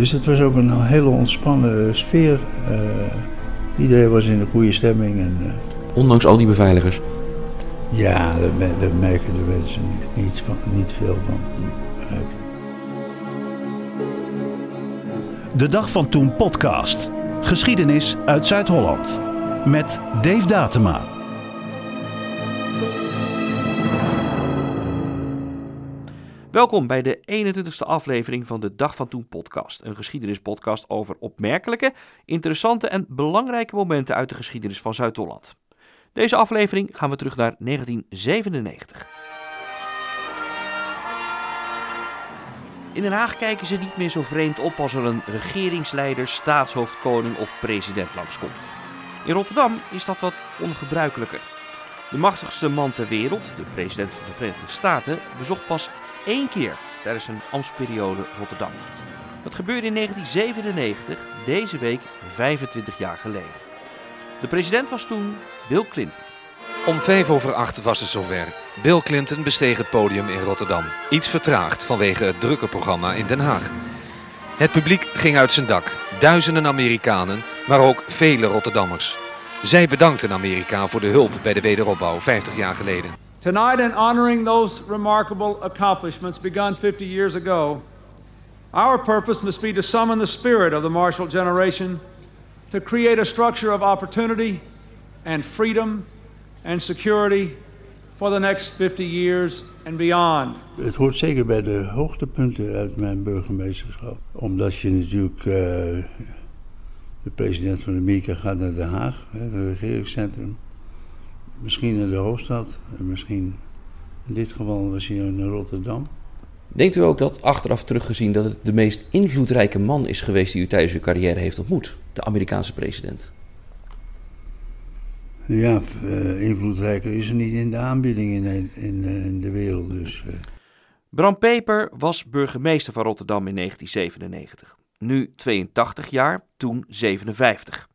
Dus het was ook een hele ontspannen sfeer. Uh, iedereen was in een goede stemming. En, uh, Ondanks al die beveiligers? Ja, daar, merken de mensen niet, van, niet veel van. De Dag van Toen podcast. Geschiedenis uit Zuid-Holland. Met Dave Datema. Welkom bij de 21ste aflevering van de Dag van Toen podcast. Een geschiedenispodcast over opmerkelijke, interessante en belangrijke momenten uit de geschiedenis van Zuid-Holland. Deze aflevering gaan we terug naar 1997. In Den Haag kijken ze niet meer zo vreemd op als er een regeringsleider, staatshoofd, koning of president langskomt. In Rotterdam is dat wat ongebruikelijker. De machtigste man ter wereld, de president van de Verenigde Staten, bezocht pas één keer tijdens een ambtsperiode Rotterdam. Dat gebeurde in 1997, deze week 25 jaar geleden. De president was toen Bill Clinton. Om vijf over acht was het zover. Bill Clinton besteeg het podium in Rotterdam. Iets vertraagd vanwege het drukke programma in Den Haag. Het publiek ging uit zijn dak. Duizenden Amerikanen, maar ook vele Rotterdammers. Zij bedankten Amerika voor de hulp bij de wederopbouw 50 jaar geleden. Tonight, in honoring those remarkable accomplishments begun 50 years ago, our purpose must be to summon the spirit of the Marshall generation to create a structure of opportunity and freedom and security for the next 50 years and beyond. Het hoort zeker bij de hoogtepunten uit mijn burgemeesterschap. Omdat je natuurlijk, uh, de president van Amerika gaat naar Den Haag, het regeringscentrum. Misschien naar de hoofdstad, en misschien in dit geval was hij naar Rotterdam. Denkt u ook dat achteraf teruggezien dat het de meest invloedrijke man is geweest die u tijdens uw carrière heeft ontmoet, de Amerikaanse president? Ja, uh, invloedrijker is er niet in de aanbieding in, in, eh, in de wereld. Dus, uh. Bram Peper was burgemeester van Rotterdam in 1997. Nu 82 jaar, toen 57.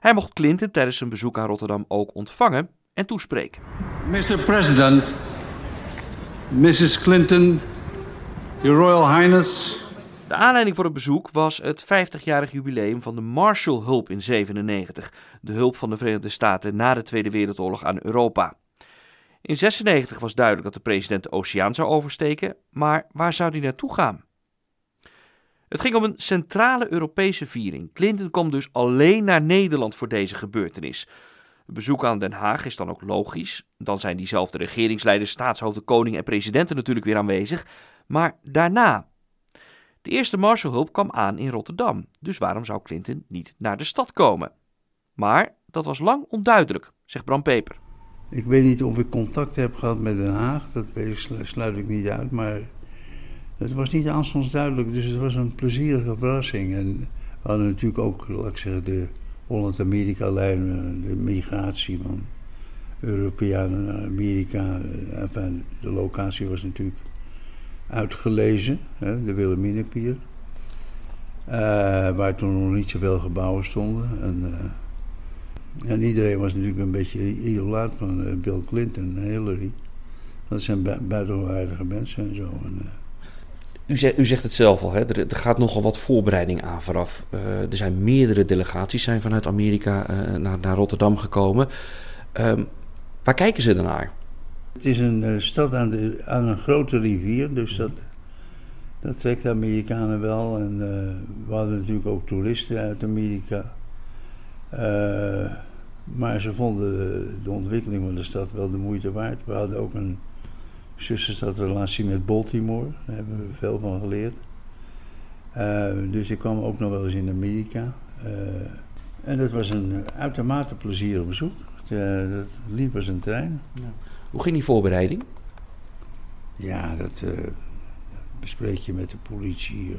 Hij mocht Clinton tijdens zijn bezoek aan Rotterdam ook ontvangen en toespreken. Mr. President, Mrs. Clinton, Your Royal Highness. De aanleiding voor het bezoek was het 50-jarig jubileum van de Marshallhulp in 97, de hulp van de Verenigde Staten na de Tweede Wereldoorlog aan Europa. In 96 was duidelijk dat de president de oceaan zou oversteken, maar waar zou hij naartoe gaan? Het ging om een centrale Europese viering. Clinton kwam dus alleen naar Nederland voor deze gebeurtenis. Bezoek aan Den Haag is dan ook logisch. Dan zijn diezelfde regeringsleiders, staatshoofden, koning en presidenten natuurlijk weer aanwezig. Maar daarna. De eerste Marshallhulp kwam aan in Rotterdam, dus waarom zou Clinton niet naar de stad komen? Maar dat was lang onduidelijk, zegt Bram Peper. Ik weet niet of ik contact heb gehad met Den Haag, dat sluit ik niet uit, maar het was niet aanstonds duidelijk, dus het was een plezierige verrassing. En we hadden natuurlijk ook, laat ik zeggen, de Holland-Amerika-lijn, de migratie van Europeanen naar Amerika. Enfin, de locatie was natuurlijk uitgelezen, hè, de Wilhelminapier. Uh, waar toen nog niet zoveel gebouwen stonden. En, en iedereen was natuurlijk een beetje idolaat van Bill Clinton en Hillary. Dat zijn bu buitenwaardige mensen en zo. En, u, zegt, u zegt het zelf al, hè? Er, er gaat nogal wat voorbereiding aan vooraf. er zijn meerdere delegaties zijn vanuit Amerika naar, naar, Rotterdam gekomen. Um, waar kijken ze dan naar? Het is een stad aan, de, aan een grote rivier, dus dat, dat trekt de Amerikanen wel. En we hadden natuurlijk ook toeristen uit Amerika. Maar ze vonden de, de, ontwikkeling van de stad wel de moeite waard. We hadden ook een zusterstadrelatie met Baltimore. Daar hebben we veel van geleerd. Uh, dus ik kwam ook nog wel eens in Amerika. en dat was een uitermate plezierig bezoek. Het, dat liep als een trein. Ja. Hoe ging die voorbereiding? Ja, dat bespreek je met de politie,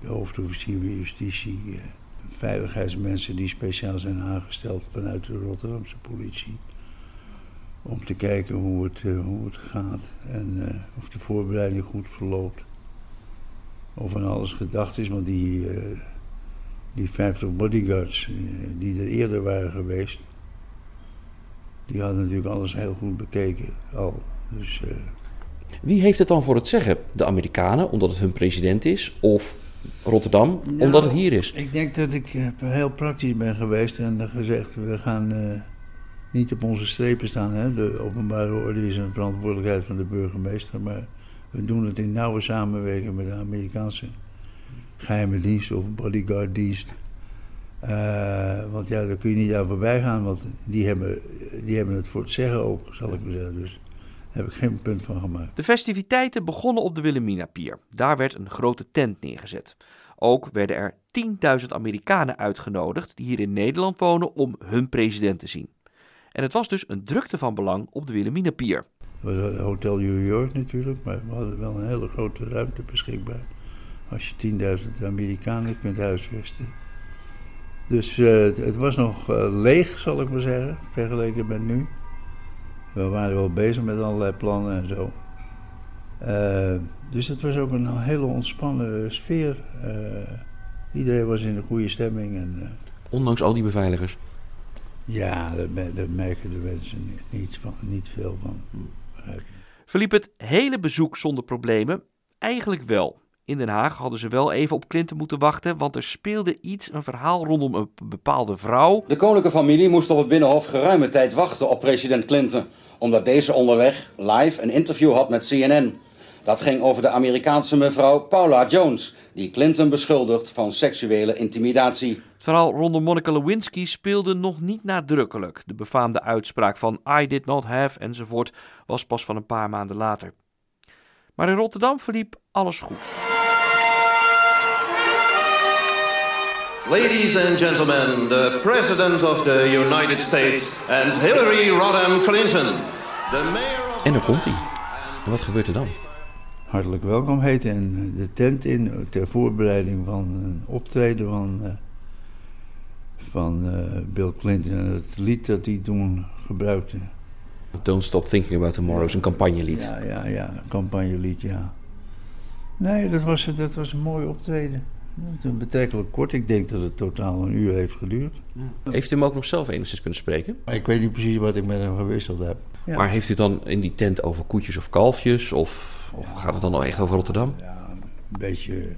de hoofdofficier van justitie, veiligheidsmensen die speciaal zijn aangesteld vanuit de Rotterdamse politie. Om te kijken hoe het, hoe het gaat en of de voorbereiding goed verloopt. Of aan alles gedacht is, want die, die 50 bodyguards die er eerder waren geweest, die hadden natuurlijk alles heel goed bekeken al. Dus, uh... Wie heeft het dan voor het zeggen? De Amerikanen, omdat het hun president is? Of Rotterdam, omdat het hier is. Ik denk dat ik eh, heel praktisch ben geweest en gezegd: we gaan uh, niet op onze strepen staan. Hè. De openbare orde is een verantwoordelijkheid van de burgemeester, maar we doen het in nauwe samenwerking met de Amerikaanse geheime dienst of bodyguarddienst. Uh, want ja, daar kun je niet aan voorbij gaan, want die hebben, die hebben het voor het zeggen ook, zal ik maar zeggen. Dus daar heb ik geen punt van gemaakt. De festiviteiten begonnen op de Wilhelmina Pier. Daar werd een grote tent neergezet. Ook werden er 10.000 Amerikanen uitgenodigd die hier in Nederland wonen om hun president te zien. En het was dus een drukte van belang op de Wilhelmina Pier. Het was Hotel New York natuurlijk, maar we hadden wel een hele grote ruimte beschikbaar. Als je 10.000 Amerikanen kunt huisvesten. Dus uh, het, was nog uh, leeg, zal ik maar zeggen, vergeleken met nu. We waren wel bezig met allerlei plannen en zo. Uh, dus het was ook een hele ontspannen sfeer. iedereen was in een goede stemming. En, Ondanks al die beveiligers? Ja, daar, merken de mensen niet, van, niet veel van. Verliep het hele bezoek zonder problemen? Eigenlijk wel. In Den Haag hadden ze wel even op Clinton moeten wachten, want er speelde iets, een verhaal rondom een bepaalde vrouw. De koninklijke familie moest op het Binnenhof geruime tijd wachten op president Clinton, omdat deze onderweg live een interview had met CNN. Dat ging over de Amerikaanse mevrouw Paula Jones, die Clinton beschuldigt van seksuele intimidatie. Het verhaal rondom Monica Lewinsky speelde nog niet nadrukkelijk. De befaamde uitspraak van I did not have enzovoort was pas van een paar maanden later. Maar in Rotterdam verliep alles goed. Ladies and gentlemen, the President of the United States and Hillary Rodham Clinton. The mayor of en dan komt hij. En wat gebeurt er dan? Hartelijk welkom heten en de tent in ter voorbereiding van een optreden van, uh, van uh, Bill Clinton. En het lied dat hij toen gebruikte. Don't Stop Thinking About Tomorrow is een campagnelied. Ja, ja, ja, een campagnelied, ja. Nee, dat was, dat was een mooi optreden. Betrekkelijk kort. Ik denk dat het totaal een uur heeft geduurd. Ja. Heeft u hem ook nog zelf enigszins kunnen spreken? Ik weet niet precies wat ik met hem gewisseld heb. Ja. Maar heeft u dan in die tent over koetjes of kalfjes? Of, of gaat het dan nog echt over Rotterdam? Ja, een beetje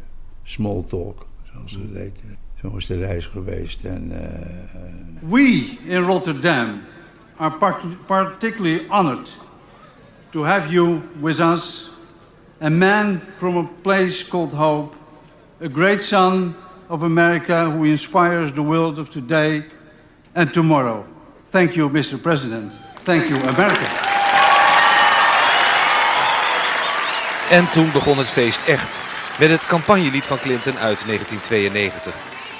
small talk, zoals ze het Zo is de reis geweest. En, uh, We in Rotterdam are particularly honored to have you with us. A man from a place called Hope a great son of America who inspires the world of today and tomorrow. Thank you, Mr. President. Thank you, America. En toen begon het feest echt. Met het campagnelied van Clinton uit 1992.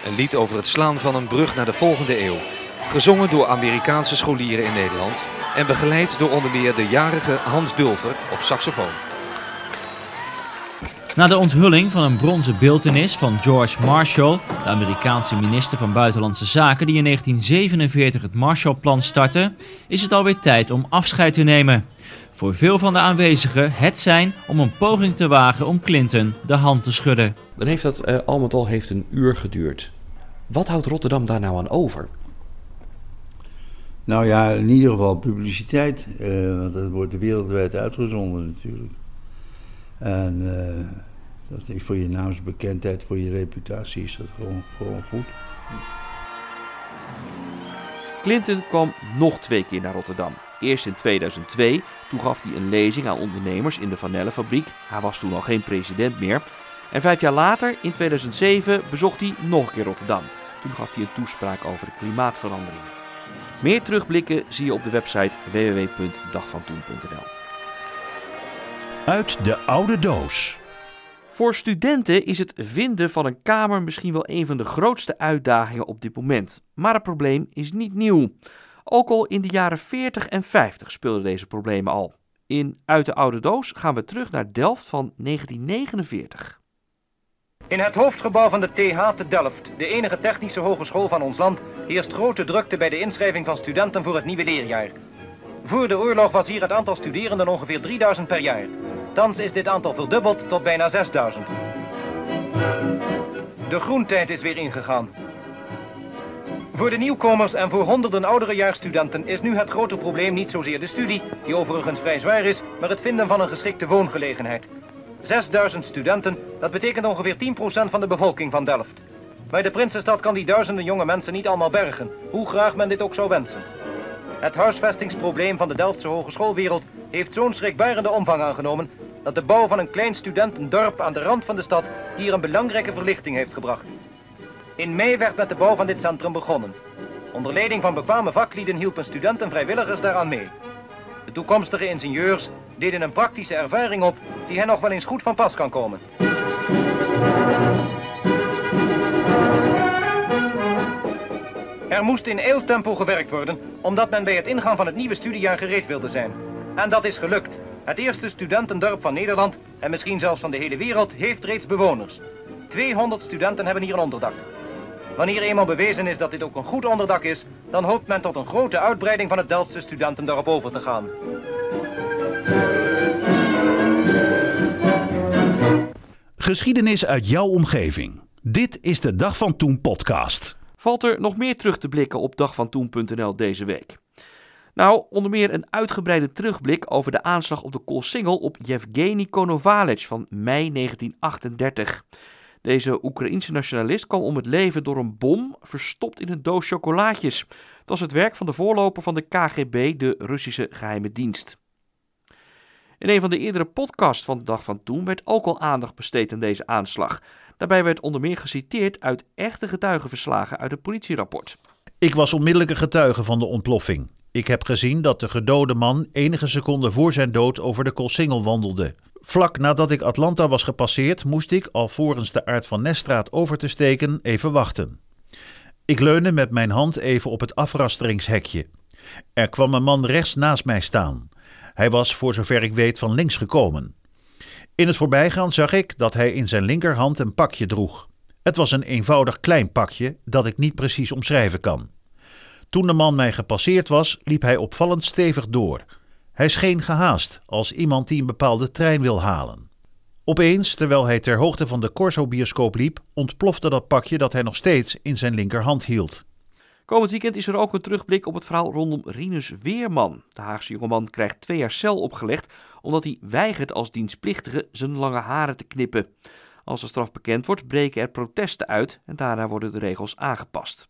Een lied over het slaan van een brug naar de volgende eeuw. Gezongen door Amerikaanse scholieren in Nederland. En begeleid door onder meer de jarige Hans Dulfer op saxofoon. Na de onthulling van een bronzen beeltenis van George Marshall, de Amerikaanse minister van Buitenlandse Zaken die in 1947 het Marshallplan startte, is het alweer tijd om afscheid te nemen. Voor veel van de aanwezigen het zijn om een poging te wagen om Clinton de hand te schudden. Dan heeft dat uh, al met al heeft een uur geduurd. Wat houdt Rotterdam daar nou aan over? Nou ja, in ieder geval publiciteit. Uh, want dat wordt wereldwijd uitgezonden natuurlijk. En uh, dat is voor je naamsbekendheid, voor je reputatie is dat gewoon, gewoon goed. Clinton kwam nog twee keer naar Rotterdam. Eerst in 2002, toen gaf hij een lezing aan ondernemers in de Vanellenfabriek. Hij was toen al geen president meer. En vijf jaar later, in 2007, bezocht hij nog een keer Rotterdam. Toen gaf hij een toespraak over de klimaatverandering. Meer terugblikken zie je op de website www.dagvantoen.nl. Uit de oude doos. Voor studenten is het vinden van een kamer misschien wel een van de grootste uitdagingen op dit moment. Maar het probleem is niet nieuw. Ook al in de jaren 40 en 50 speelden deze problemen al. In Uit de Oude Doos gaan we terug naar Delft van 1949. In het hoofdgebouw van de TH te Delft, de enige technische hogeschool van ons land, heerst grote drukte bij de inschrijving van studenten voor het nieuwe leerjaar. Voor de oorlog was hier het aantal studerenden ongeveer 3000 per jaar. Thans is dit aantal verdubbeld tot bijna 6000. De groentijd is weer ingegaan. Voor de nieuwkomers en voor honderden ouderejaarsstudenten is nu het grote probleem niet zozeer de studie, die overigens vrij zwaar is, maar het vinden van een geschikte woongelegenheid. 6000 studenten, dat betekent ongeveer 10% van de bevolking van Delft. Bij de Prinsenstad kan die duizenden jonge mensen niet allemaal bergen, hoe graag men dit ook zou wensen. Het huisvestingsprobleem van de Delftse hogeschoolwereld heeft zo'n schrikbarende omvang aangenomen dat de bouw van een klein studentendorp aan de rand van de stad hier een belangrijke verlichting heeft gebracht. In mei werd met de bouw van dit centrum begonnen. Onder leiding van bekwame vaklieden hielpen studenten vrijwilligers daaraan mee. De toekomstige ingenieurs deden een praktische ervaring op die hen nog wel eens goed van pas kan komen. Er moest in eeuwtempo gewerkt worden, omdat men bij het ingaan van het nieuwe studiejaar gereed wilde zijn. En dat is gelukt. Het eerste studentendorp van Nederland, en misschien zelfs van de hele wereld, heeft reeds bewoners. 200 studenten hebben hier een onderdak. Wanneer eenmaal bewezen is dat dit ook een goed onderdak is, dan hoopt men tot een grote uitbreiding van het Delftse studentendorp over te gaan. Geschiedenis uit jouw omgeving. Dit is de Dag van Toen podcast. Valt er nog meer terug te blikken op dagvantoen.nl deze week? Nou, onder meer een uitgebreide terugblik over de aanslag op de Koolsingel op Yevgeny Konovalech van mei 1938. Deze Oekraïense nationalist kwam om het leven door een bom verstopt in een doos chocolaatjes. Het was het werk van de voorloper van de KGB, de Russische geheime dienst. In een van de eerdere podcasts van de dag van toen werd ook al aandacht besteed aan deze aanslag. Daarbij werd onder meer geciteerd uit echte getuigenverslagen uit het politierapport. Ik was onmiddellijke getuige van de ontploffing. Ik heb gezien dat de gedode man enige seconden voor zijn dood over de Koolsingel wandelde. Vlak nadat ik Atlanta was gepasseerd, moest ik, alvorens de aard van Nestraat over te steken, even wachten. Ik leunde met mijn hand even op het afrasteringshekje. Er kwam een man rechts naast mij staan. Hij was, voor zover ik weet, van links gekomen. In het voorbijgaan zag ik dat hij in zijn linkerhand een pakje droeg. Het was een eenvoudig klein pakje dat ik niet precies omschrijven kan. Toen de man mij gepasseerd was, liep hij opvallend stevig door. Hij scheen gehaast, als iemand die een bepaalde trein wil halen. Opeens, terwijl hij ter hoogte van de Corso-bioscoop liep, ontplofte dat pakje dat hij nog steeds in zijn linkerhand hield. Komend weekend is er ook een terugblik op het verhaal rondom Rinus Weerman. De Haagse jongeman krijgt twee jaar cel opgelegd omdat hij weigert als dienstplichtige zijn lange haren te knippen. Als de straf bekend wordt, breken er protesten uit en daarna worden de regels aangepast.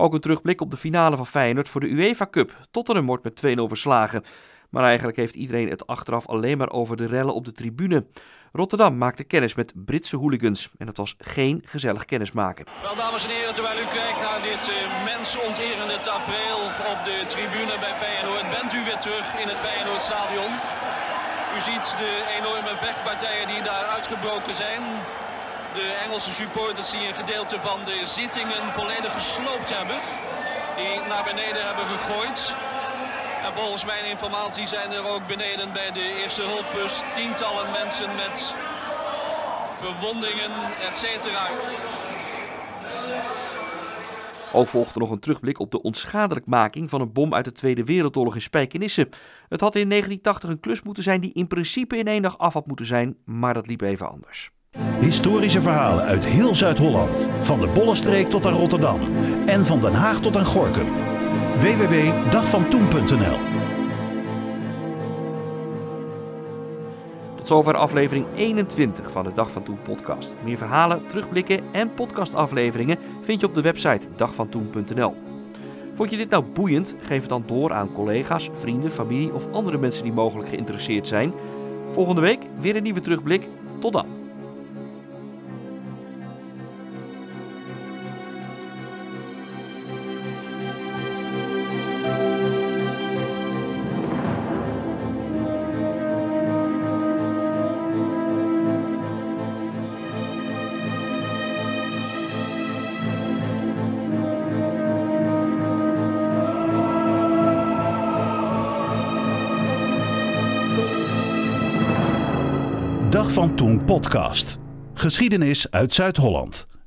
Ook een terugblik op de finale van Feyenoord voor de UEFA Cup. Tottenham wordt met 2-0 verslagen. Maar eigenlijk heeft iedereen het achteraf alleen maar over de rellen op de tribune. Rotterdam maakte kennis met Britse hooligans en het was geen gezellig kennismaken. Wel dames en heren, terwijl u kijkt naar dit uh, mensonterende tafereel op de tribune bij Feyenoord, bent u weer terug in het Feyenoordstadion. U ziet de enorme vechtpartijen die daar uitgebroken zijn. De Engelse supporters die een gedeelte van de zittingen volledig gesloopt hebben. Die naar beneden hebben gegooid. En volgens mijn informatie zijn er ook beneden bij de eerste hulpbus tientallen mensen met verwondingen, etc. Ook volgde nog een terugblik op de onschadelijkmaking van een bom uit de Tweede Wereldoorlog in Spijkenisse. Het had in 1980 een klus moeten zijn die in principe in één dag af had moeten zijn, maar dat liep even anders. Historische verhalen uit heel Zuid-Holland. Van de Bollenstreek tot aan Rotterdam. En van Den Haag tot aan Gorkum. www.dagvantoen.nl Tot zover aflevering 21 van de Dag van Toen podcast. Meer verhalen, terugblikken en podcastafleveringen vind je op de website dagvantoen.nl. Vond je dit nou boeiend? Geef het dan door aan collega's, vrienden, familie of andere mensen die mogelijk geïnteresseerd zijn. Volgende week weer een nieuwe terugblik. Tot dan. Van Toen podcast. Geschiedenis uit Zuid-Holland.